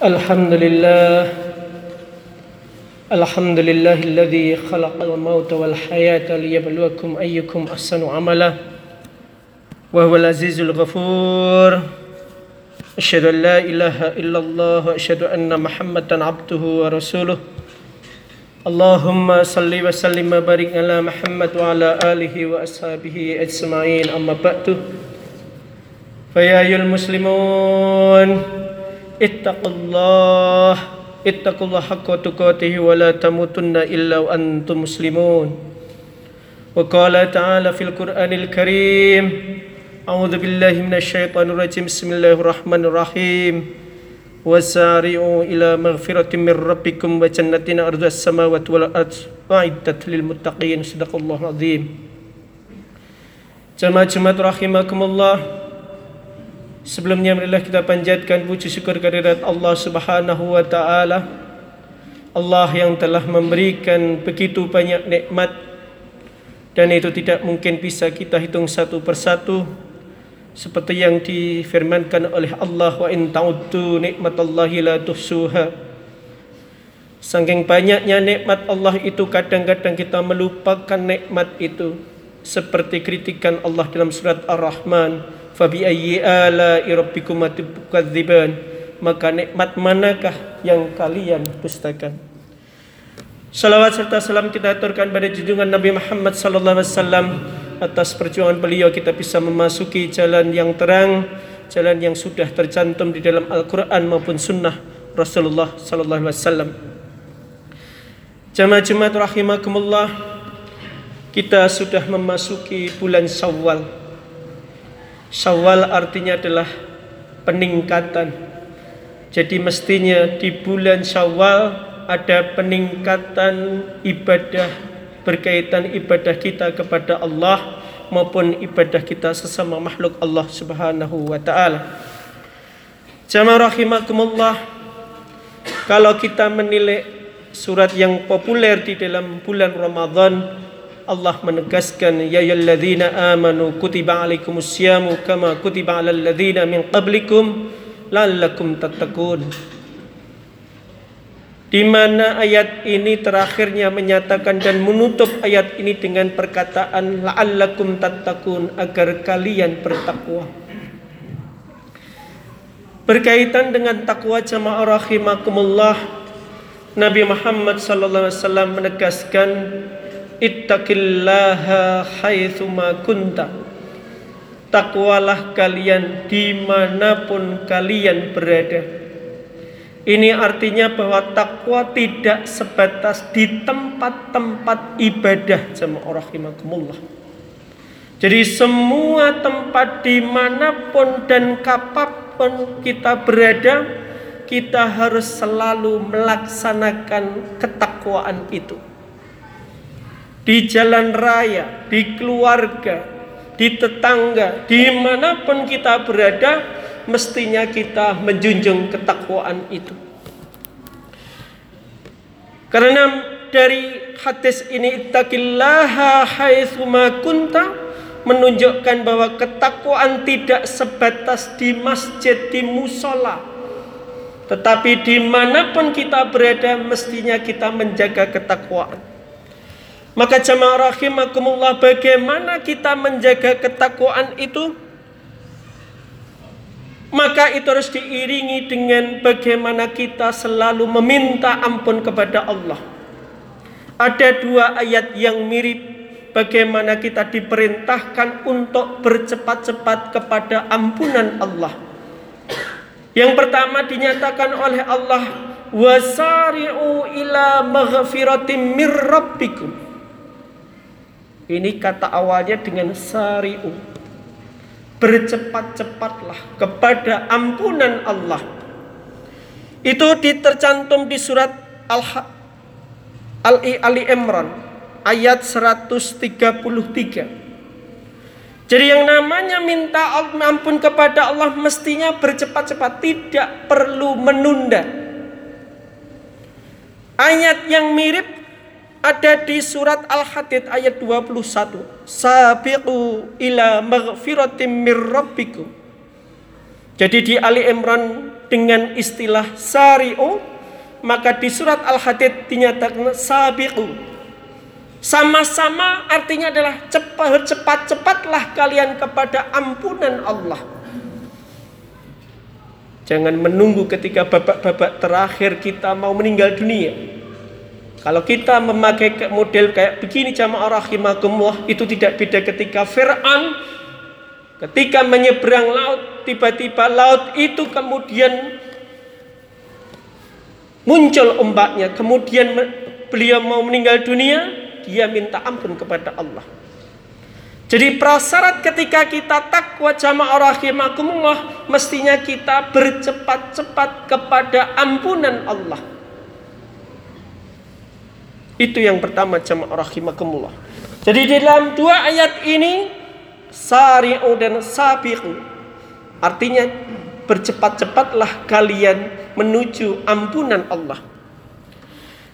الحمد لله الحمد لله الذي خلق الموت والحياة ليبلوكم أيكم أحسن عملا وهو العزيز الغفور. أشهد أن لا إله إلا الله وأشهد أن محمدا عبده ورسوله. اللهم صل وسلم وبارك على محمد وعلى آله وأصحابه أجمعين. أما بعد فيا أيها المسلمون اتقوا الله اتقوا الله حق تقاته ولا تموتن إلا وأنتم مسلمون. وقال تعالى في القرآن الكريم أعوذ بالله من الشيطان الرجيم بسم الله الرحمن الرحيم. وسارعوا إلى مغفرة من ربكم وجنة أرض السماوات والأرض أعدت للمتقين صدق الله العظيم. جماعة جماعة رحمكم الله Sebelumnya marilah kita panjatkan puji syukur kehadirat Allah Subhanahu wa taala. Allah yang telah memberikan begitu banyak nikmat dan itu tidak mungkin bisa kita hitung satu persatu seperti yang difirmankan oleh Allah wa in ta'uddu nikmatallahi la tuhsuha. Saking banyaknya nikmat Allah itu kadang-kadang kita melupakan nikmat itu seperti kritikan Allah dalam surat Ar-Rahman Fabi ayyi ala rabbikum tukadziban maka nikmat manakah yang kalian dustakan Salawat serta salam kita aturkan pada junjungan Nabi Muhammad sallallahu alaihi wasallam atas perjuangan beliau kita bisa memasuki jalan yang terang, jalan yang sudah tercantum di dalam Al-Qur'an maupun sunnah Rasulullah sallallahu alaihi wasallam. Jamaah Jumat rahimakumullah, kita sudah memasuki bulan Syawal. Syawal artinya adalah peningkatan. Jadi mestinya di bulan Syawal ada peningkatan ibadah berkaitan ibadah kita kepada Allah maupun ibadah kita sesama makhluk Allah Subhanahu wa taala. Jamaah rahimakumullah. Kalau kita menilai surat yang populer di dalam bulan Ramadan Allah menegaskan ya ayyuhalladzina amanu kutiba alaikumus kama kutiba alal ladzina min qablikum la'allakum tattaqun. Di mana ayat ini terakhirnya menyatakan dan menutup ayat ini dengan perkataan la'allakum tattaqun agar kalian bertakwa. Berkaitan dengan takwa jamaah rahimakumullah Nabi Muhammad sallallahu alaihi wasallam menegaskan Ittaqillaha haitsuma kunta. Takwalah kalian di mana pun kalian berada. Ini artinya bahwa takwa tidak sebatas di tempat-tempat ibadah Jemaah rahimakumullah. Jadi semua tempat di mana pun dan kapan pun kita berada Kita harus selalu melaksanakan ketakwaan itu di jalan raya, di keluarga, di tetangga, di mana pun kita berada, mestinya kita menjunjung ketakwaan itu. Karena dari hadis ini ittaqillaha haitsuma kunta menunjukkan bahwa ketakwaan tidak sebatas di masjid, di musola. Tetapi di mana pun kita berada mestinya kita menjaga ketakwaan. Maka jamaah rahimakumullah bagaimana kita menjaga ketakwaan itu? Maka itu harus diiringi dengan bagaimana kita selalu meminta ampun kepada Allah. Ada dua ayat yang mirip bagaimana kita diperintahkan untuk bercepat-cepat kepada ampunan Allah. Yang pertama dinyatakan oleh Allah wasari'u ila maghfiratin mir rabbikum ini kata awalnya dengan sari'u. Bercepat-cepatlah kepada ampunan Allah. Itu ditercantum di surat Al Ali, Ali Imran ayat 133. Jadi yang namanya minta ampun kepada Allah mestinya bercepat-cepat, tidak perlu menunda. Ayat yang mirip ada di surat Al-Hadid ayat 21. Sabiqu ila maghfiratim mir rabbikum. Jadi di Ali Imran dengan istilah sari'u maka di surat Al-Hadid dinyatakan sabiqu sama-sama artinya adalah cepat cepat cepatlah kalian kepada ampunan Allah jangan menunggu ketika babak-babak terakhir kita mau meninggal dunia kalau kita memakai model kayak begini jamaah rahimakumullah itu tidak beda ketika Fir'aun ketika menyeberang laut tiba-tiba laut itu kemudian muncul ombaknya kemudian beliau mau meninggal dunia dia minta ampun kepada Allah. Jadi prasyarat ketika kita takwa jamaah rahimakumullah mestinya kita bercepat-cepat kepada ampunan Allah itu yang pertama jamaah rahimakumullah jadi dalam dua ayat ini sari'u dan sabiqu artinya bercepat-cepatlah kalian menuju ampunan Allah.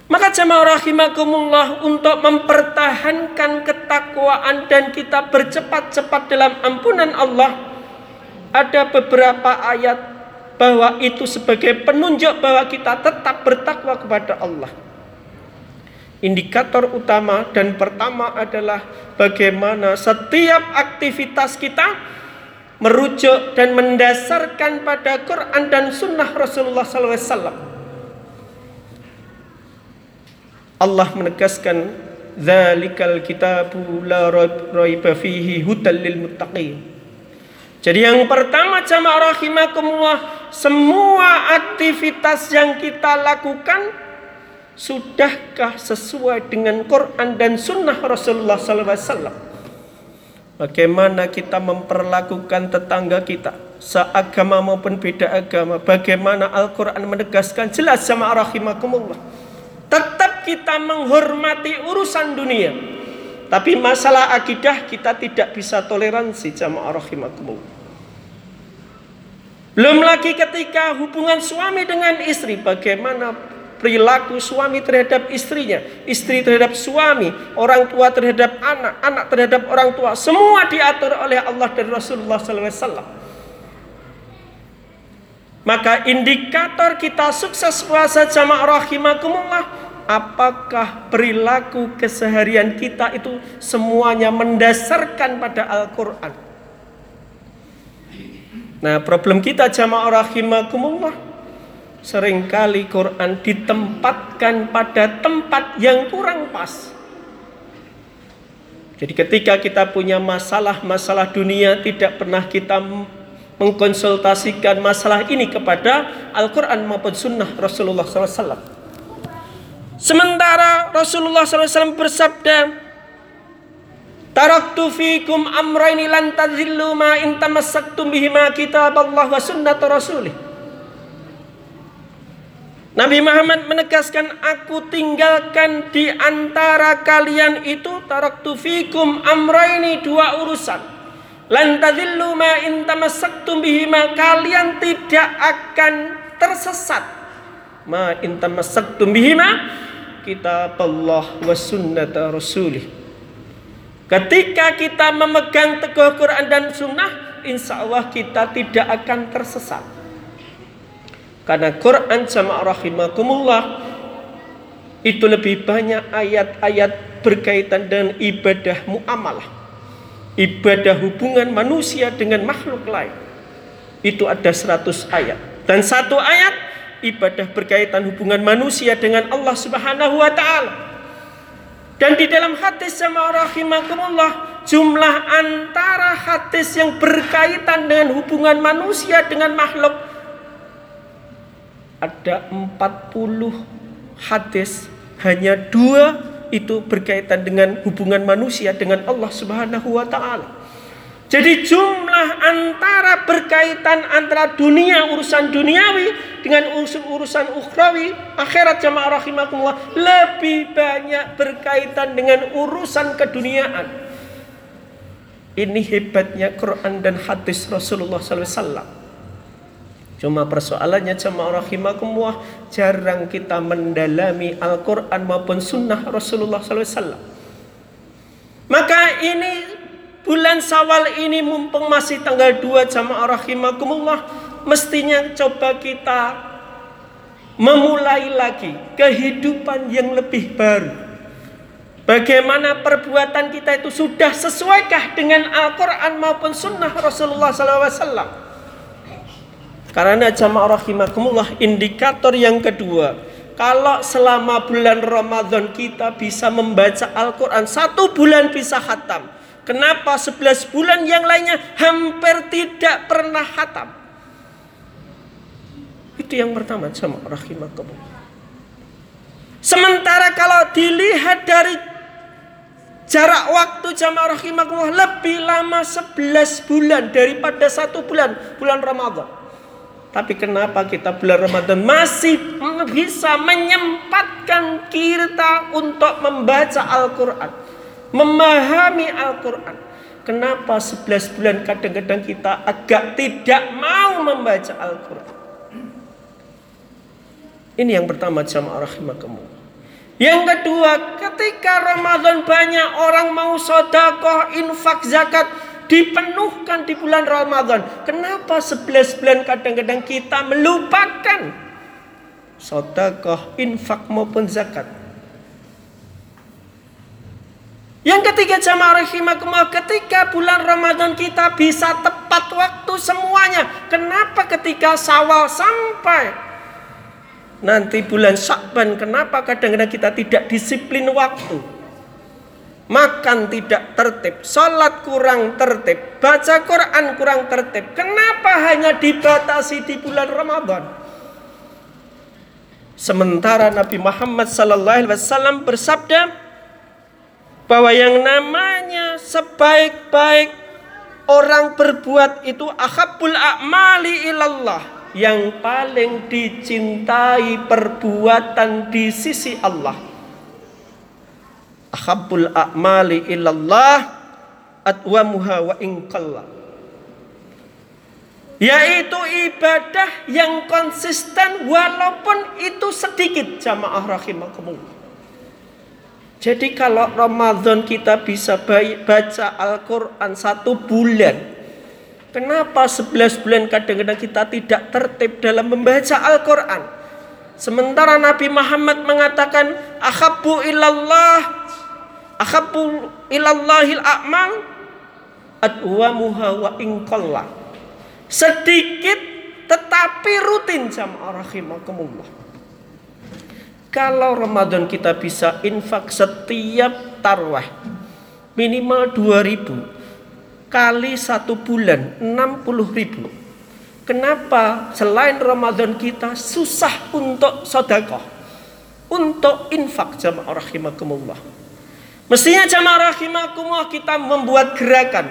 Maka jemaah rahimakumullah untuk mempertahankan ketakwaan dan kita bercepat-cepat dalam ampunan Allah ada beberapa ayat bahwa itu sebagai penunjuk bahwa kita tetap bertakwa kepada Allah. Indikator utama dan pertama adalah bagaimana setiap aktivitas kita merujuk dan mendasarkan pada Quran dan Sunnah Rasulullah SAW. Allah menegaskan Zalikal kitabu la raiba fihi hudal lil muttaqin. Jadi yang pertama jamaah rahimakumullah semua aktivitas yang kita lakukan sudahkah sesuai dengan Quran dan Sunnah Rasulullah SAW? Bagaimana kita memperlakukan tetangga kita Seagama maupun beda agama? Bagaimana Al-Quran menegaskan Jelas sama rahimakumullah? Tetap kita menghormati urusan dunia Tapi masalah akidah kita tidak bisa toleransi Jamaah rahimakumullah. Belum lagi ketika hubungan suami dengan istri Bagaimana perilaku suami terhadap istrinya, istri terhadap suami, orang tua terhadap anak, anak terhadap orang tua, semua diatur oleh Allah dan Rasulullah SAW. Maka indikator kita sukses puasa jamaah rahimakumullah apakah perilaku keseharian kita itu semuanya mendasarkan pada Al-Qur'an. Nah, problem kita jamaah rahimakumullah sering kali Quran ditempatkan pada tempat yang kurang pas. Jadi ketika kita punya masalah-masalah dunia tidak pernah kita mengkonsultasikan masalah ini kepada Al-Quran maupun Sunnah Rasulullah SAW. Sementara Rasulullah SAW bersabda, Taraktu fikum amraini lan tadhillu ma in tamassaktum bihima kitab Allah wa sunnat rasulih. Nabi Muhammad menegaskan aku tinggalkan di antara kalian itu taraktu fikum amraini dua urusan. Lan tadillu ma in tamassaktum bihima kalian tidak akan tersesat. Ma in tamassaktum bihima kitab Allah wa sunnat rasulih. Ketika kita memegang teguh Quran dan sunnah, insya Allah kita tidak akan tersesat. Karena Quran sama rahimakumullah itu lebih banyak ayat-ayat berkaitan dengan ibadah muamalah. Ibadah hubungan manusia dengan makhluk lain. Itu ada 100 ayat. Dan satu ayat ibadah berkaitan hubungan manusia dengan Allah Subhanahu wa taala. Dan di dalam hadis sama rahimakumullah jumlah antara hadis yang berkaitan dengan hubungan manusia dengan makhluk ada 40 hadis hanya dua itu berkaitan dengan hubungan manusia dengan Allah Subhanahu wa taala. Jadi jumlah antara berkaitan antara dunia urusan duniawi dengan urusan urusan ukhrawi akhirat jamaah rahimakumullah lebih banyak berkaitan dengan urusan keduniaan. Ini hebatnya Quran dan hadis Rasulullah wasallam. Cuma persoalannya jemaah rahimakumullah jarang kita mendalami Al-Quran maupun Sunnah Rasulullah SAW. Maka ini bulan Sawal ini mumpung masih tanggal 2 jemaah rahimakumullah mestinya coba kita memulai lagi kehidupan yang lebih baru. Bagaimana perbuatan kita itu sudah sesuaikah dengan Al-Quran maupun Sunnah Rasulullah SAW? Karena jamaah rahimakumullah indikator yang kedua kalau selama bulan Ramadan kita bisa membaca Al-Quran Satu bulan bisa hatam Kenapa 11 bulan yang lainnya hampir tidak pernah hatam Itu yang pertama sama rahimakumullah. Sementara kalau dilihat dari jarak waktu jamaah rahimakumullah lebih lama 11 bulan daripada satu bulan bulan Ramadan. Tapi kenapa kita bulan Ramadan masih bisa menyempatkan kita untuk membaca Al-Quran. Memahami Al-Quran. Kenapa 11 bulan kadang-kadang kita agak tidak mau membaca Al-Quran. Ini yang pertama jamaah rahimakumullah. Yang kedua, ketika Ramadan banyak orang mau sodakoh, infak, zakat, dipenuhkan di bulan Ramadan. Kenapa 11 bulan kadang-kadang kita melupakan sodakoh, infak maupun zakat? Yang ketiga jamaah rahimakumullah ketika bulan Ramadan kita bisa tepat waktu semuanya. Kenapa ketika Sawal sampai nanti bulan Syakban kenapa kadang-kadang kita tidak disiplin waktu? Makan tidak tertib, sholat kurang tertib, baca Quran kurang tertib. Kenapa hanya dibatasi di bulan Ramadan? Sementara Nabi Muhammad wasallam bersabda bahwa yang namanya sebaik-baik orang berbuat itu akhabul a'mali ilallah yang paling dicintai perbuatan di sisi Allah ahabbul a'mali illallah atwamuha wa inqalla yaitu ibadah yang konsisten walaupun itu sedikit. Jamaah rahimakumullah. Jadi kalau Ramadan kita bisa baca Al-Quran satu bulan Kenapa 11 bulan kadang-kadang kita tidak tertib dalam membaca Al-Quran? Sementara Nabi Muhammad mengatakan Akhabu ilallah Akhabu ilallahil a'mal adwamuha wa inqalla. Sedikit tetapi rutin jamaah rahimakumullah. Kalau Ramadan kita bisa infak setiap tarwah minimal 2000 kali satu bulan 60 ribu. Kenapa selain Ramadan kita susah untuk sodakoh, untuk infak jamaah rahimakumullah. Mestinya jamaah rahimakumullah kita membuat gerakan.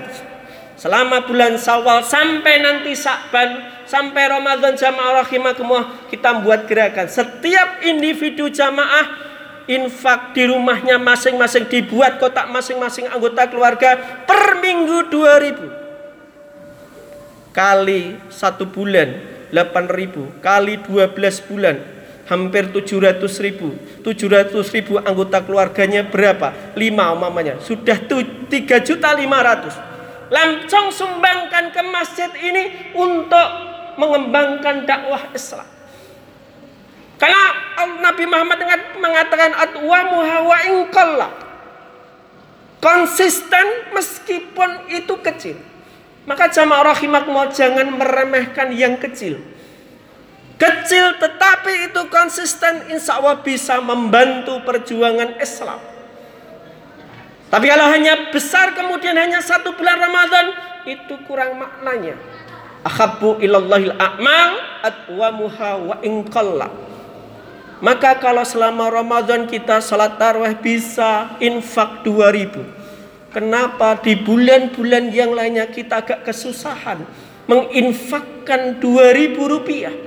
Selama bulan Sawal sampai nanti Sa'ban sampai Ramadan jamaah rahimakumullah kita membuat gerakan. Setiap individu jamaah infak di rumahnya masing-masing dibuat kotak masing-masing anggota keluarga per minggu 2000 kali satu bulan 8000 kali 12 bulan hampir 700 ribu. 700 ribu anggota keluarganya berapa? 5 umamanya sudah 3 juta 500 langsung sumbangkan ke masjid ini untuk mengembangkan dakwah Islam. Karena Nabi Muhammad mengatakan atwa muhawa ingkallah konsisten meskipun itu kecil. Maka jamaah rahimakumullah jangan meremehkan yang kecil Kecil tetapi itu konsisten insya Allah bisa membantu perjuangan Islam. Tapi kalau hanya besar kemudian hanya satu bulan Ramadan itu kurang maknanya. Akhabu ilallahil a'mal atwamuha wa inqalla. Maka kalau selama Ramadan kita salat tarawih bisa infak 2000. Kenapa di bulan-bulan yang lainnya kita agak kesusahan menginfakkan 2000 rupiah?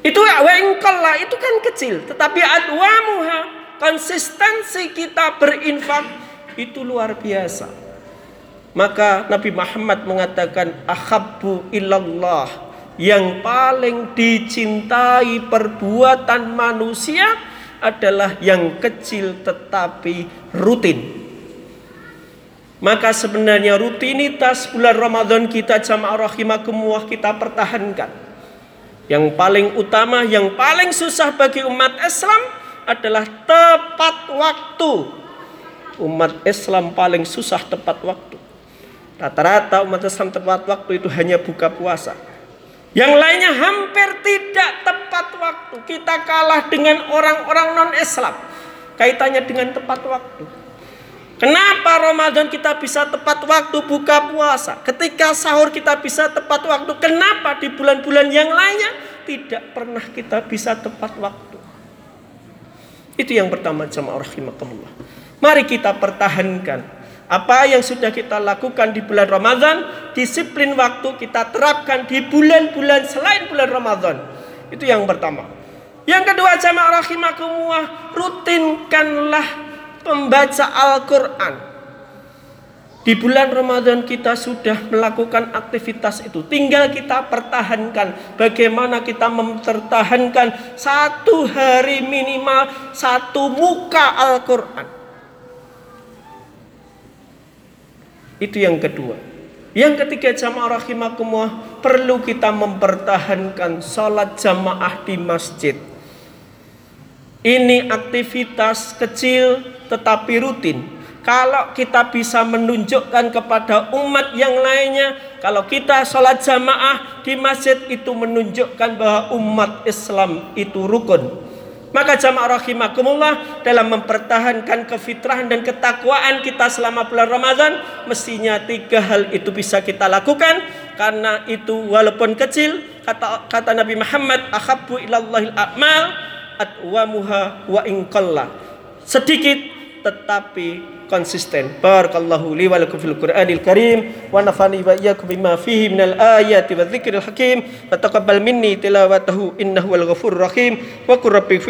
Itu wengkalla itu kan kecil, tetapi adwamuha konsistensi kita berinfak itu luar biasa. Maka Nabi Muhammad mengatakan ahabbu illallah yang paling dicintai perbuatan manusia adalah yang kecil tetapi rutin. Maka sebenarnya rutinitas bulan Ramadan kita jamaah rahimakumullah kita pertahankan. Yang paling utama, yang paling susah bagi umat Islam adalah tepat waktu. Umat Islam paling susah tepat waktu. Rata-rata umat Islam tepat waktu itu hanya buka puasa. Yang lainnya hampir tidak tepat waktu. Kita kalah dengan orang-orang non-Islam. Kaitannya dengan tepat waktu. Kenapa Ramadan kita bisa tepat waktu buka puasa? Ketika sahur kita bisa tepat waktu. Kenapa di bulan-bulan yang lainnya tidak pernah kita bisa tepat waktu. Itu yang pertama jamaah rahimakumullah. Mari kita pertahankan apa yang sudah kita lakukan di bulan Ramadan, disiplin waktu kita terapkan di bulan-bulan selain bulan Ramadan. Itu yang pertama. Yang kedua jamaah rahimakumullah, rutinkanlah membaca Al-Qur'an. Di bulan Ramadan kita sudah melakukan aktivitas itu. Tinggal kita pertahankan. Bagaimana kita mempertahankan satu hari minimal satu muka Al-Quran. Itu yang kedua. Yang ketiga jamaah rahimakumullah perlu kita mempertahankan sholat jamaah di masjid. Ini aktivitas kecil tetapi rutin. Kalau kita bisa menunjukkan kepada umat yang lainnya, kalau kita sholat jamaah di masjid itu menunjukkan bahwa umat Islam itu rukun. Maka jamaah rahimakumullah dalam mempertahankan kefitrahan dan ketakwaan kita selama bulan Ramadan mestinya tiga hal itu bisa kita lakukan. Karena itu walaupun kecil kata kata Nabi Muhammad ahabbu ilallahil a'mal atwamuha wa inqalla sedikit tetapi konsisten. Barakallahu li wa lakum fil Qur'anil Karim wa nafani wa iyyakum bima fihi minal ayati wa dzikril hakim wa taqabbal minni tilawatahu innahu wal ghafurur rahim wa qur rabbi